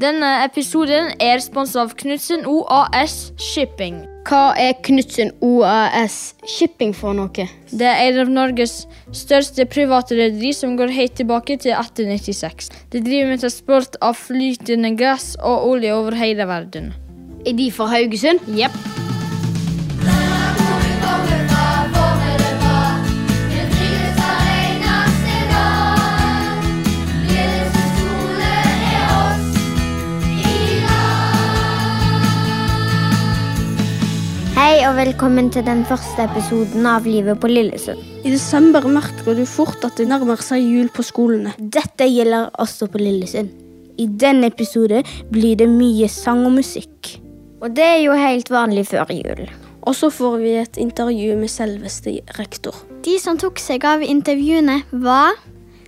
Denne episoden er sponset av Knutsen OAS Shipping. Hva er Knutsen OAS Shipping for noe? Det er en av Norges største private rederi som går helt tilbake til 1896. De driver med transport av flytende gass og olje over hele verden. Er de fra Haugesund? Jepp. Hei og velkommen til den første episoden av Livet på Lillesund. I desember merker du fort at det nærmer seg jul på skolene. Dette gjelder også på Lillesund. I denne episode blir det mye sang og musikk. Og det er jo helt vanlig før jul. Og så får vi et intervju med selveste rektor. De som tok seg av intervjuene, var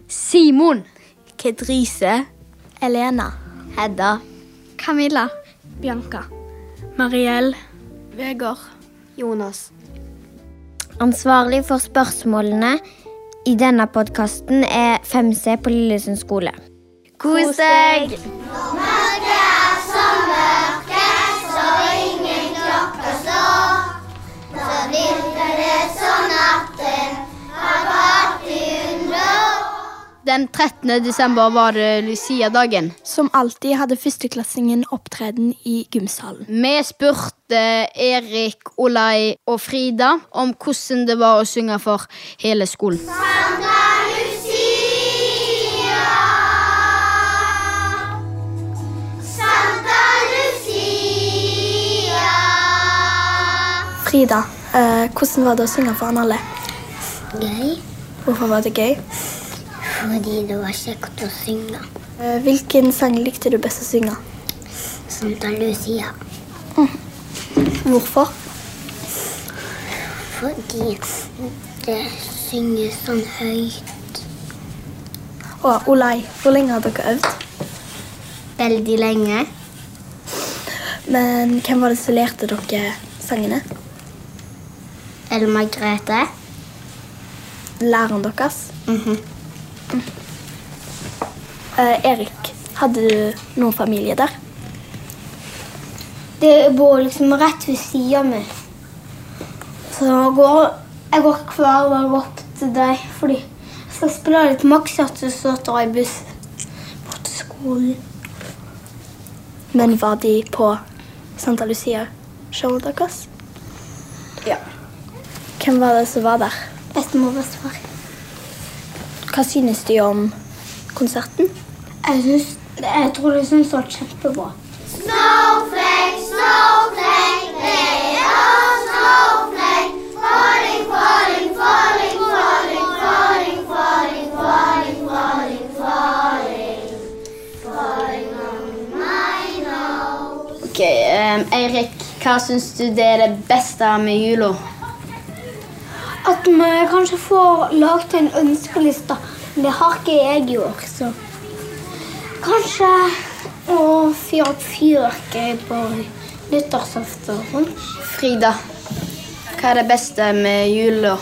Simon. Kedrise. Elena, Hedda. Camilla, Bianca. Mariell. Vegard, Jonas. Ansvarlig for spørsmålene i denne podkasten er 5C på Lillesund skole. Kos deg! Den 13. desember var det Lucia-dagen. som alltid hadde førsteklassingen opptreden i gymsalen. Vi spurte Erik, Olai og Frida om hvordan det var å synge for hele skolen. Santa Lucia! Santa Lucia! Frida, eh, hvordan var det å synge for alle? Gøy, Hvorfor var det gøy? Fordi det var kjekt å synge. Eh, hvilken sang likte du best å synge? Santa Lucia. Hvorfor? Fordi det synges sånn høyt. Og Olai, hvor lenge har dere øvd? Veldig lenge. Men hvem var det som lærte dere sangene? Ellen Margrethe. Læreren deres? Mhm. Eh, Erik, hadde du noen familie der? Det bor liksom rett ved sida mi. Så jeg går, jeg går hver dag opp til deg fordi jeg skal spille litt Maxat, og så tar jeg buss bort til skolen. Men var de på Santa Lucia-showet deres? Ja. Hvem var det som var der? Bestemor og bestefar. Hva synes de om konserten? Jeg, synes, jeg tror det syns var kjempebra. Ok, um, Eirik, hva syns du det er det beste med jula? At vi kanskje får lagd en ønskeliste. Men det har ikke jeg i år, så Kanskje å fyre opp fyrverkeri på nyttårsaften og sånn. Frida, hva er det beste med jula?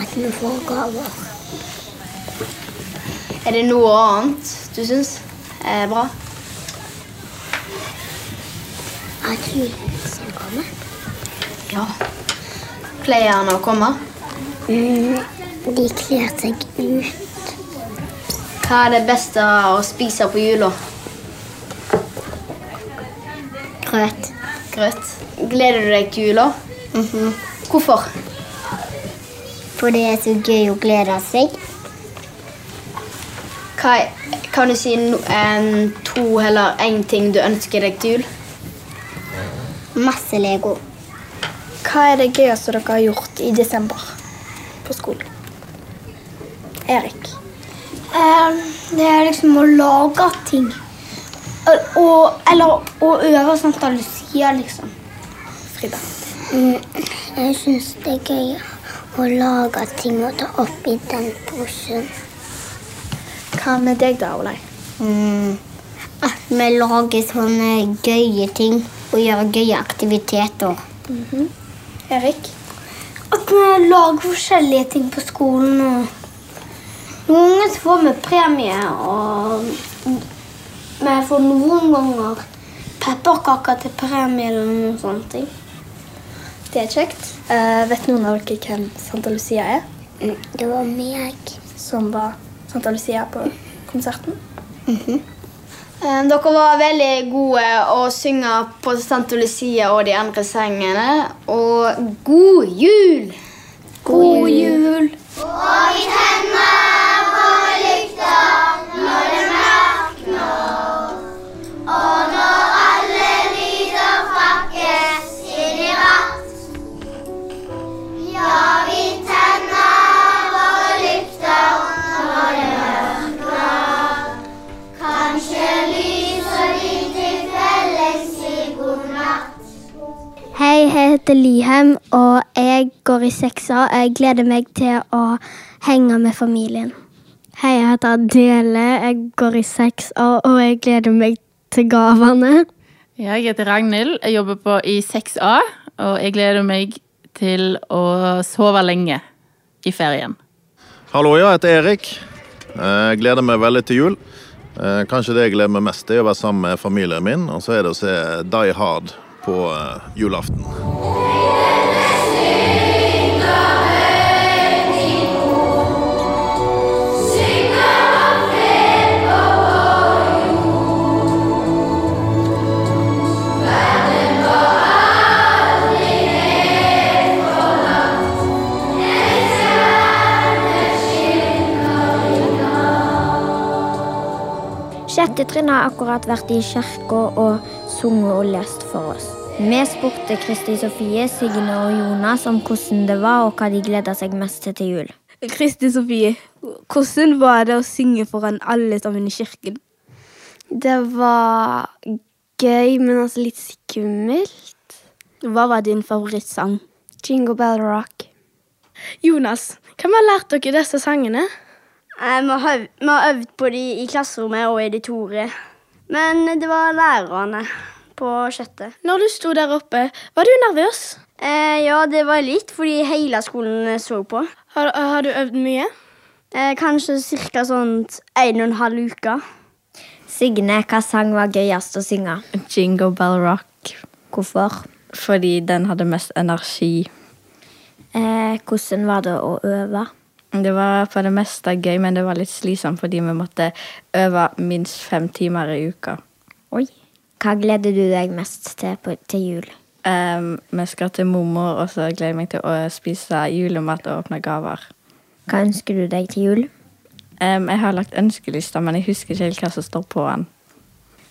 At vi får gaver. Er det noe annet du syns er bra? At julenissen kommer. Ja. Pleier han å komme? Mm, de kler seg ut. Hva er det beste å spise på jula? Grøt. Grøt. Gleder du deg til jula? Hvorfor? For det er så gøy å glede seg. Hva, kan du si no, en, to eller én ting du ønsker deg til jul? Masse Lego. Hva er det gøyeste dere har gjort i desember på skolen? Erik. Um, det er liksom å lage ting. Og, eller å øve Santa Lucia, liksom. Frida. Mm, jeg syns det er gøy å lage ting og ta oppi den posen. Hva med deg da, Olai? Mm. At vi lager sånne gøye ting og gjør gøye aktiviteter. Erik? At vi lager forskjellige ting på skolen. og Noen ganger får vi premie, og vi får noen ganger pepperkaker til premie eller noen sånne ting. Det er kjekt. Uh, vet noen av dere hvem Santa Lucia er? Mm, Det var meg. Som var Santa Lucia på konserten? Eh, Dere var veldig gode å synge på Santa Lucia og de andre sangene. Og god jul! God jul! Og vi jeg heter Lihem, og jeg går i 6A. Jeg gleder meg til å henge med familien. Hei, jeg heter Adele. Jeg går i 6A, og jeg gleder meg til gavene. Jeg heter Ragnhild, jeg jobber på i 6A, og jeg gleder meg til å sove lenge i ferien. Hallo, jeg heter Erik. Jeg gleder meg veldig til jul. Eh, Kanskje det jeg gleder meg mest, til, er å være sammen med familien min, og så er det å se Die Hard på eh, julaften. Sjette trinn har akkurat vært i kirka og sunget og lest for oss. Vi spurte Kristi Sofie, Signe og Jonas om hvordan det var, og hva de gleda seg mest til til jul. Kristi Sofie, hvordan var det å synge foran alle sammen i kirken? Det var gøy, men altså litt skummelt. Hva var din favorittsang? Jingle Bell Rock. Jonas, hvem har lært dere disse sangene? Eh, Vi har, øv- vi har øvd på de i klasserommet og i editoriet. Men det var lærerne på sjette. Når du sto der oppe, var du nervøs? Eh, ja, det var litt fordi hele skolen så på. Har, har du øvd mye? Eh, kanskje ca. sånn en og en halv uke. Signe, hva sang var gøyest å synge? Jingle Bell Rock, Hvorfor? fordi den hadde mest energi. Eh, hvordan var det å øve? Det var på det meste gøy, men det var litt slitsomt fordi vi måtte øve minst fem timer i uka. Oi. Hva gleder du deg mest til på, til jul? Um, vi skal til mormor, og så gleder jeg meg til å spise julemat og åpne gaver. Hva ønsker du deg til jul? Um, jeg har lagt ønskelista, men jeg husker ikke helt hva som står på den.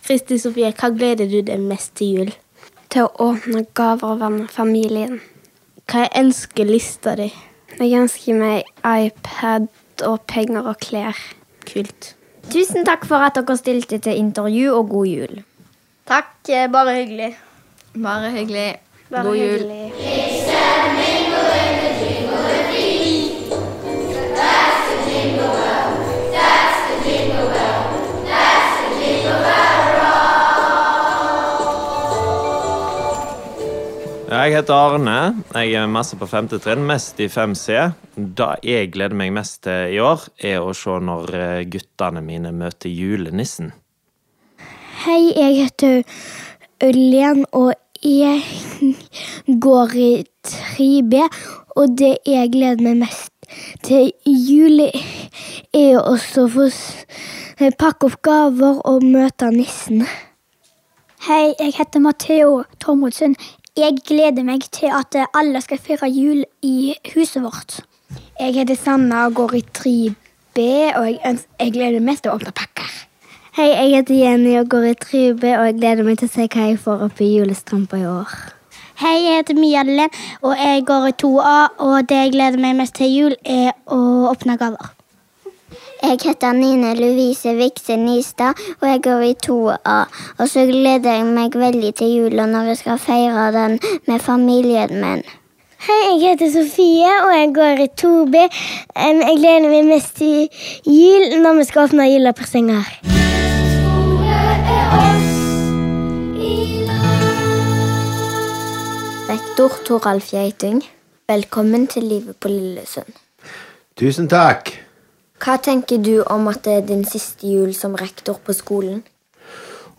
Kristi Sofie, hva gleder du deg mest til jul? Til å åpne gaver og være med familien. Hva er ønskelista di? Jeg ønsker meg iPad og penger og klær. Kult. Tusen takk for at dere stilte til intervju, og god jul. Takk, eh, bare hyggelig. Bare hyggelig. Bare God jul. Jeg heter Arne. Jeg er masse på femte trinn, mest i 5C. Det jeg gleder meg mest til i år, er å se når eh, guttene mine møter julenissen. Hei, jeg heter Ørlen, og jeg går i 3B. Og det jeg gleder meg mest til jul, er også å få pakke opp gaver og møte nissen. Hei, jeg heter Matheo Tormodsen. Jeg gleder meg til at alle skal feire jul i huset vårt. Jeg heter Sanna og går i 3B, og jeg, jeg gleder meg mest til å åpne pakker. Hei, jeg heter Jenny og går i 3B, og jeg gleder meg til å se hva jeg får oppi julestrømpa i år. Hei, jeg heter Mia Linn, og jeg går i 2A, og det jeg gleder meg mest til jul, er å åpne gaver. Jeg heter Nine Louise Vikse Nistad, og jeg går i 2A. Og så gleder jeg meg veldig til jula når vi skal feire den med familien min. Hei, jeg heter Sofie, og jeg går i 2B. Jeg gleder meg mest til jul når vi skal åpne julepresanger. Rektor Toralf Geiting, velkommen til Livet på Lillesund. Tusen takk. Hva tenker du om at det er din siste jul som rektor på skolen?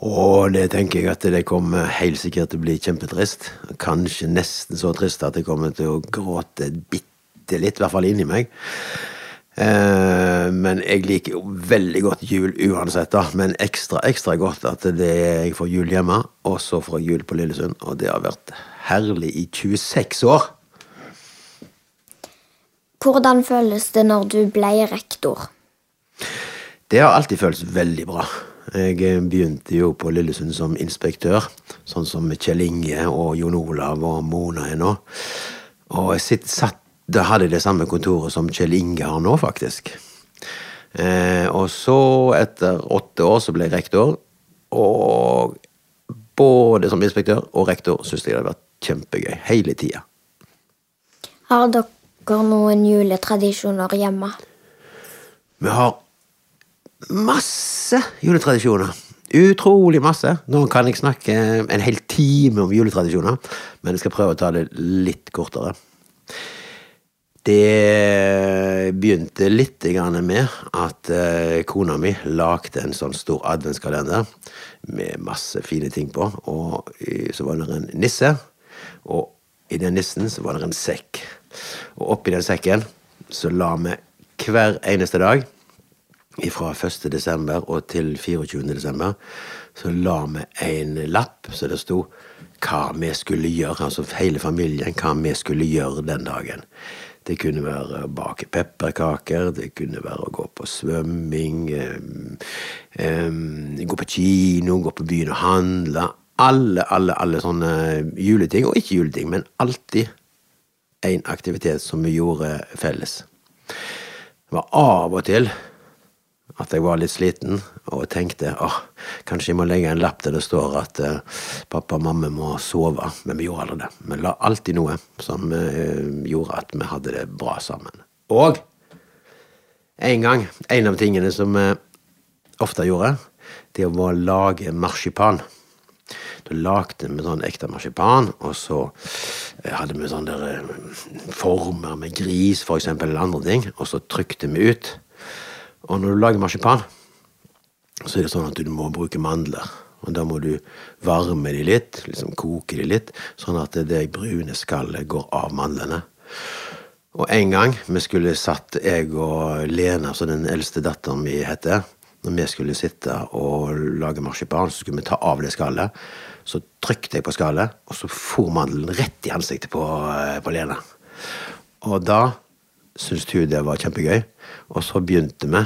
Og det tenker jeg at det kommer helt sikkert til å bli kjempetrist. Kanskje nesten så trist at jeg kommer til å gråte bitte litt, i hvert fall inni meg. Eh, men jeg liker jo veldig godt jul uansett, da. Men ekstra, ekstra godt at er jeg får jul hjemme, og så får jeg jul på Lillesund. Og det har vært herlig i 26 år. Hvordan føles det når du ble rektor? Det har alltid føltes veldig bra. Jeg eh, begynte jo på Lillesund som inspektør, sånn som Kjell Inge og Jon Olav og Mona er nå. Og jeg sitt, satt, da hadde jeg det samme kontoret som Kjell Inge har nå, faktisk. Eh, og så, etter åtte år, så ble jeg rektor. Og både som inspektør og rektor syns jeg det har vært kjempegøy hele tida. Har dere noen juletradisjoner hjemme? Vi har masse juletradisjoner. Utrolig masse. Nå kan jeg snakke en hel time om juletradisjoner, men jeg skal prøve å ta det litt kortere. Det begynte litt med at eh, kona mi lagde en sånn stor adventskalender med masse fine ting på. Og så var det en nisse, og i den nissen så var det en sekk. Og oppi den sekken så la vi hver eneste dag fra 1. desember og til 24. desember så la vi en lapp så det sto hva vi skulle gjøre, altså hele familien, hva vi skulle gjøre den dagen. Det kunne være å bake pepperkaker, det kunne være å gå på svømming, um, um, gå på kino, gå på byen og handle. Alle, alle, alle sånne juleting, og ikke juleting, men alltid en aktivitet som vi gjorde felles. Det var av og til at jeg var litt sliten og tenkte åh, kanskje jeg må legge en lapp der det står at uh, pappa og mamma må sove. Men vi gjorde aldri det. Vi la alltid noe som uh, gjorde at vi hadde det bra sammen. Og en gang, en av tingene som vi ofte gjorde, det var å lage marsipan. Da lagde vi sånn ekte marsipan, og så eh, hadde vi sånne former med gris, for eksempel, eller andre ting, og så trykte vi ut. Og når du lager marsipan, så er det sånn at du må bruke mandler. Og da må du varme de litt, liksom koke de litt, sånn at det brune skallet går av mandlene. Og en gang vi skulle satt, jeg og Lena, som den eldste datteren min heter, når vi skulle sitte og lage marsipan, så skulle vi ta av det skallet. Så trykte jeg på skallet, og så for mandelen rett i ansiktet på, eh, på Lena. Og da syntes hun det var kjempegøy. Og så begynte vi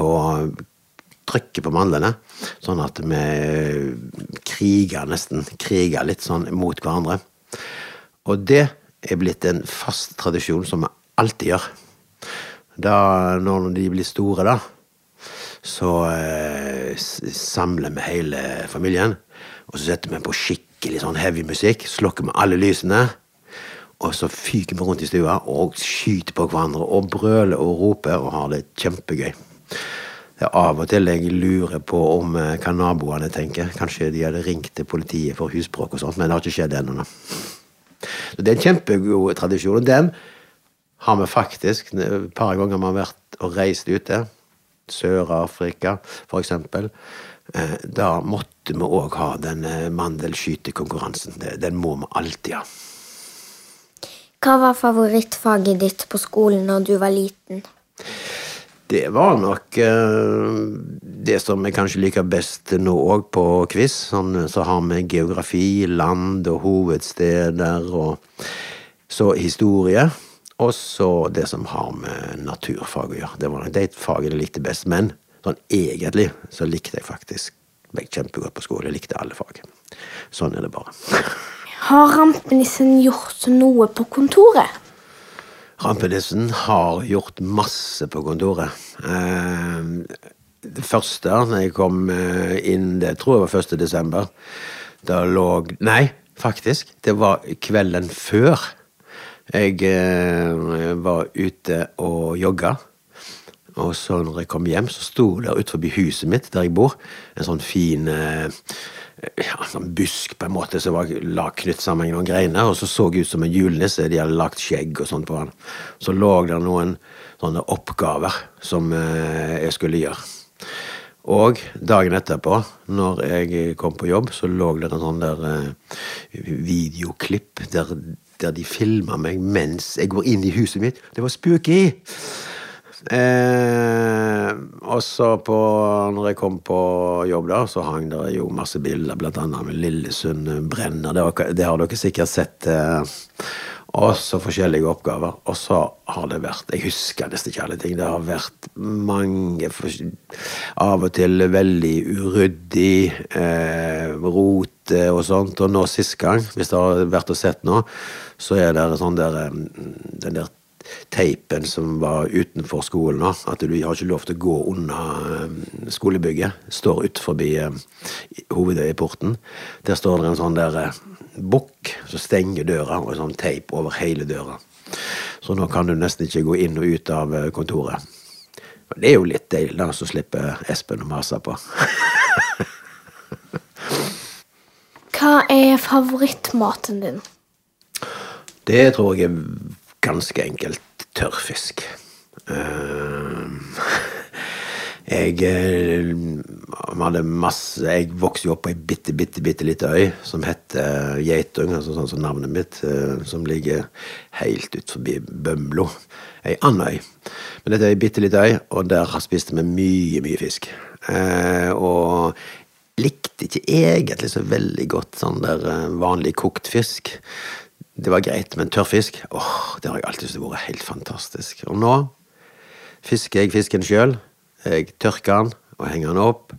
å trykke på mandlene, sånn at vi kriga nesten. Kriga litt sånn mot hverandre. Og det er blitt en fast tradisjon som vi alltid gjør. Da, når de blir store, da, så eh, samler vi hele familien. Og så setter vi på skikkelig sånn heavy musikk. Slokker vi alle lysene. Og så fyker vi rundt i stua og skyter på hverandre og brøler og roper og har det kjempegøy. Det er av og til jeg lurer på om eh, hva naboene tenker. Kanskje de hadde ringt til politiet for husbråk og sånt, men det har ikke skjedd ennå. Det er en kjempegod tradisjon, og den har vi faktisk et par ganger vi har vært og reist ute. Sør-Afrika, eksempel. Eh, da måtte vi òg ha den eh, mandelskytekonkurransen. Den må vi alltid ha. Hva var favorittfaget ditt på skolen når du var liten? Det var nok uh, det som jeg kanskje liker best nå òg på quiz. Sånn, så har vi geografi, land og hovedsteder, og så historie. Og så det som har med naturfag å gjøre. Det var nok de fagene jeg likte best. Men sånn egentlig så likte jeg faktisk meg kjempegodt på skole. Jeg likte alle fag. Sånn er det bare. Har rampenissen gjort noe på kontoret? Rampenissen har gjort masse på kontoret. Eh, det første, når jeg kom eh, inn, det tror jeg var 1. desember, da lå Nei, faktisk. Det var kvelden før. Jeg eh, var ute og jogga. Og så når jeg kom hjem, så sto der utenfor huset mitt, der jeg bor, en sånn fin ja, sånn busk på en måte som var knytt sammen med noen greiner, og så så ut som en julenisse. De hadde lagt skjegg og sånt på han. Så lå det noen sånne oppgaver som eh, jeg skulle gjøre. Og dagen etterpå, når jeg kom på jobb, så lå det en sånn der eh, videoklipp der, der de filma meg mens jeg går inn i huset mitt. Det var spooky! Eh, og så på, når jeg kom på jobb, da, så hang det jo masse bilder, blant annet med Lillesund brenner. Det, det har dere sikkert sett. Eh, og så forskjellige oppgaver. Og så har det vært Jeg husker nesten ikke alle ting. Det har vært mange Av og til veldig uryddig, eh, rote og sånt. Og nå sist gang, hvis det har vært og sett nå, så er det sånn der eh, Den der teipen som var utenfor skolen Da. at du har ikke lov til å gå unna eh, skolebygget. Står utenfor hovedøyeporten. Der står det en sånn der eh, bukk som stenger døra, og sånn teip over hele døra. Så nå kan du nesten ikke gå inn og ut av eh, kontoret. Det er jo litt deilig, da, så slipper Espen å mase på. Hva er favorittmaten din? Det tror jeg er ganske enkelt tørrfisk. Eh, jeg eh, hadde masse Jeg vokste jo opp på ei bitte, bitte, bitte lita øy som heter Geitung, altså sånn som navnet mitt, eh, som ligger helt ut forbi Bømlo. Ei anna øy. Men dette er ei bitte lita øy, og der spiste vi mye, mye fisk. Eh, og likte ikke egentlig så veldig godt sånn der eh, vanlig kokt fisk. Det var greit, men tørrfisk, åh, det har jeg alltid syntes vært helt fantastisk. Og nå fisker jeg fisken sjøl. Jeg tørker den og henger den opp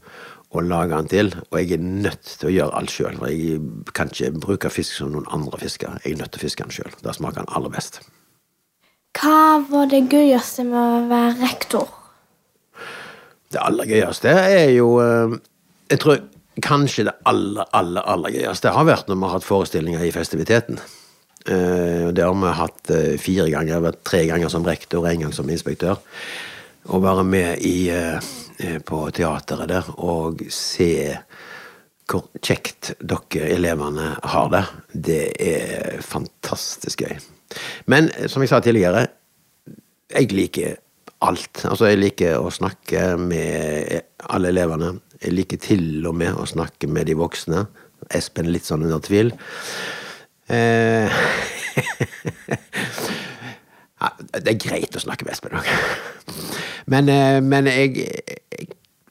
og lager den til. Og jeg er nødt til å gjøre alt sjøl, jeg kan ikke bruke fisk som noen andre fisker. Jeg er nødt til å fiske den sjøl. Da smaker den aller best. Hva var det gøyeste med å være rektor? Det aller gøyeste er jo eh, Jeg tror kanskje det aller, aller, aller gøyeste har vært når vi har hatt forestillinger i festiviteten. Uh, Det har vi hatt uh, fire ganger. Vært tre ganger som rektor en gang som inspektør. Å være med i, eh, på teateret der og se hvor kjekt dere elevene har det, det er fantastisk gøy. Men som jeg sa tidligere, jeg liker alt. Altså, jeg liker å snakke med alle elevene. Jeg liker til og med å snakke med de voksne. Espen litt sånn under tvil. Eh, ja, det er greit å snakke med Espen òg. Men, eh, men jeg, jeg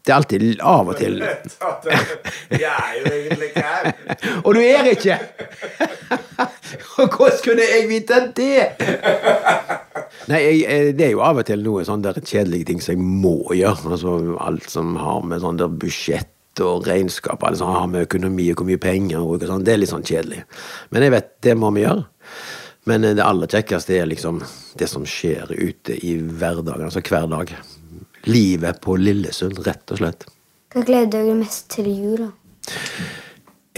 Det er alltid av og til Jeg er jo egentlig ikke her. Og du er ikke! Hvordan kunne jeg vite det? Nei, jeg, eh, det er jo av og til noe sånn der kjedelige ting som jeg må gjøre. Altså alt som har med sånn der budsjett og regnskap alt som har med økonomi og hvor mye penger og sånn. Det er litt sånn kjedelig. Men jeg vet, det må vi gjøre. Men eh, det aller kjekkeste er liksom det som skjer ute i hverdagen, altså hver dag. Livet på Lillesund, rett og slett. Hva gleder du deg mest til i jula?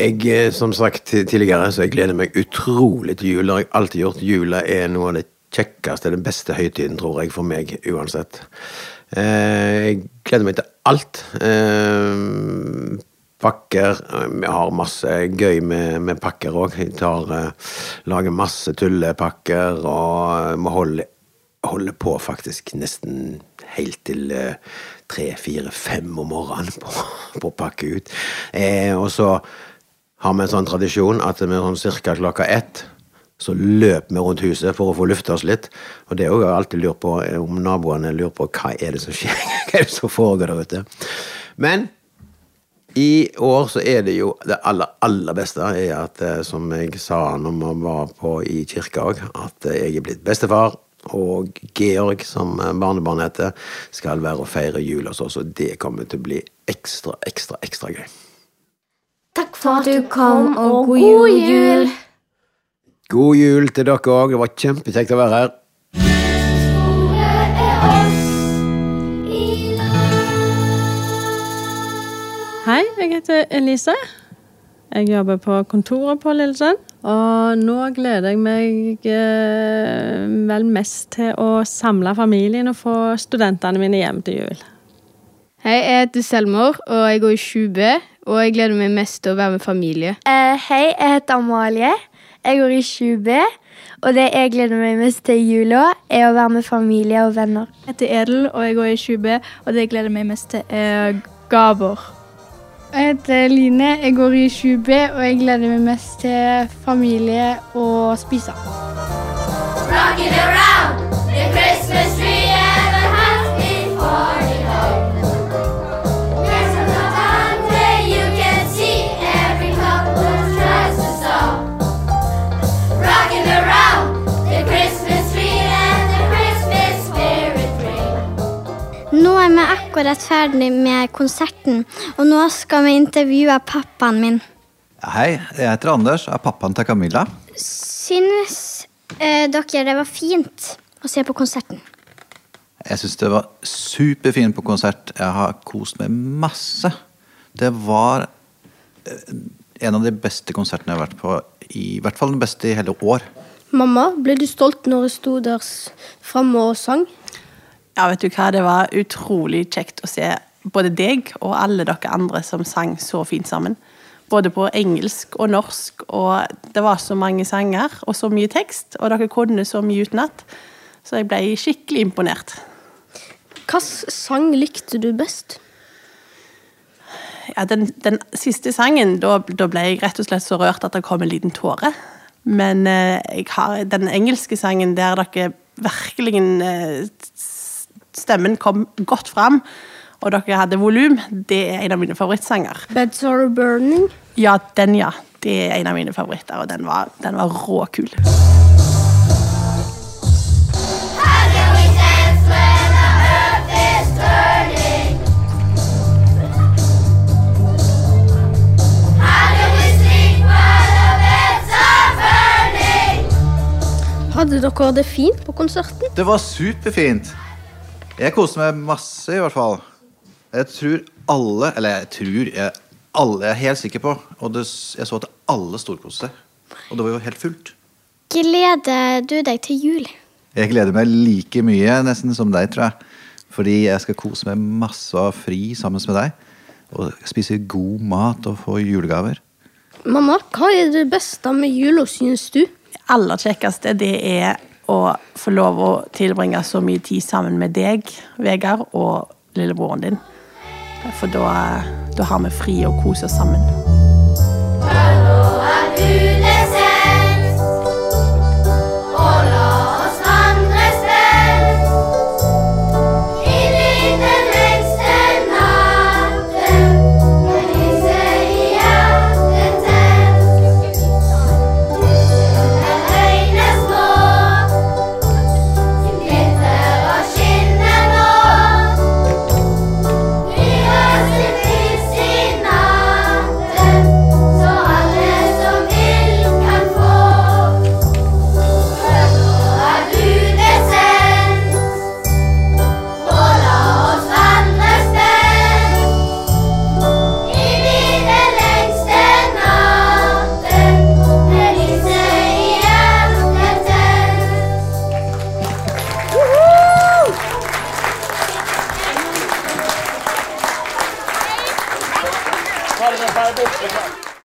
Jeg, eh, som sagt tidligere, så jeg gleder meg utrolig til jul. Det har jeg alltid gjort. Jula er noe av det kjekkeste, den beste høytiden, tror jeg, for meg uansett. Eh, Jeg gleder meg til alt. Eh, Pakker. Vi har masse gøy med, med pakker òg. Eh, lager masse tullepakker, og vi holder, holder på faktisk nesten helt til tre, fire, fem om morgenen på, på å pakke ut. Eh, og så har vi en sånn tradisjon at vi sånn cirka klokka ett så løp vi rundt huset for å få lufta oss litt. Og det er jo alltid lurt på eh, om naboene lurer på hva er det som skjer, hva er det som foregår der ute. Men i år så er det jo det aller, aller beste er at, eh, som jeg sa når vi var på i kirka òg, at eh, jeg er blitt bestefar. Og Georg, som barnebarnet heter, skal være og feire jul hos oss. Og det kommer til å bli ekstra, ekstra, ekstra gøy. Takk for at du kom, og god jul! God jul til dere òg. Det var kjempekjekt å være her. Hei, jeg heter Elise. Jeg jobber på kontoret på Lillesand. Og nå gleder jeg meg eh, vel mest til å samle familien og få studentene mine hjem til jul. Hei, jeg heter Selmor, og jeg går i 7B. Og jeg gleder meg mest til å være med familie. Eh, hei, jeg heter Amalie. Jeg går i 7B. Og det jeg gleder meg mest til i jula, er å være med familie og venner. Jeg heter Edel, og jeg går i 7B, Og det jeg gleder meg mest til, er gaver. Jeg heter Line, jeg går i 7B, og jeg gleder meg mest til familie og spise. Rocking around the Christmas tree, akkurat ferdig med konserten, og nå skal vi intervjue pappaen min. Hei, jeg heter Anders og er pappaen til Camilla. Synes eh, dere det var fint å se på konserten? Jeg syns det var superfint på konsert. Jeg har kost meg masse. Det var eh, en av de beste konsertene jeg har vært på, i hvert fall den beste i hele år. Mamma, ble du stolt når jeg sto der framme og sang? Ja, vet du hva, det var utrolig kjekt å se både deg og alle dere andre som sang så fint sammen. Både på engelsk og norsk, og det var så mange sanger og så mye tekst, og dere kunne så mye utenat, så jeg ble skikkelig imponert. Hvilken sang likte du best? Ja, den, den siste sangen, da, da ble jeg rett og slett så rørt at det kom en liten tåre. Men eh, jeg har den engelske sangen der dere virkelig eh, Stemmen kom godt fram, og dere hadde volum. Det er en av mine favorittsanger. Beds Are Burning? Ja, den, ja. Det er en av mine favoritter, og den var, den var råkul. How can we dance when the earth is turning? How can we sleep while the beds are burning? Hadde dere det fint på konserten? Det var superfint. Jeg koste meg masse, i hvert fall. Jeg tror alle Eller jeg tror jeg, alle jeg er helt sikker på. Og det, jeg så at alle storkoste seg. Og det var jo helt fullt. Gleder du deg til jul? Jeg gleder meg like mye nesten som deg, tror jeg. Fordi jeg skal kose meg masse og fri sammen med deg. Og spise god mat og få julegaver. Mamma, hva er det beste med jula, syns du? Det aller kjekkeste det er å få lov å tilbringe så mye tid sammen med deg, Vegard, og lillebroren din. For da, da har vi fri og koser oss sammen. Nå er budet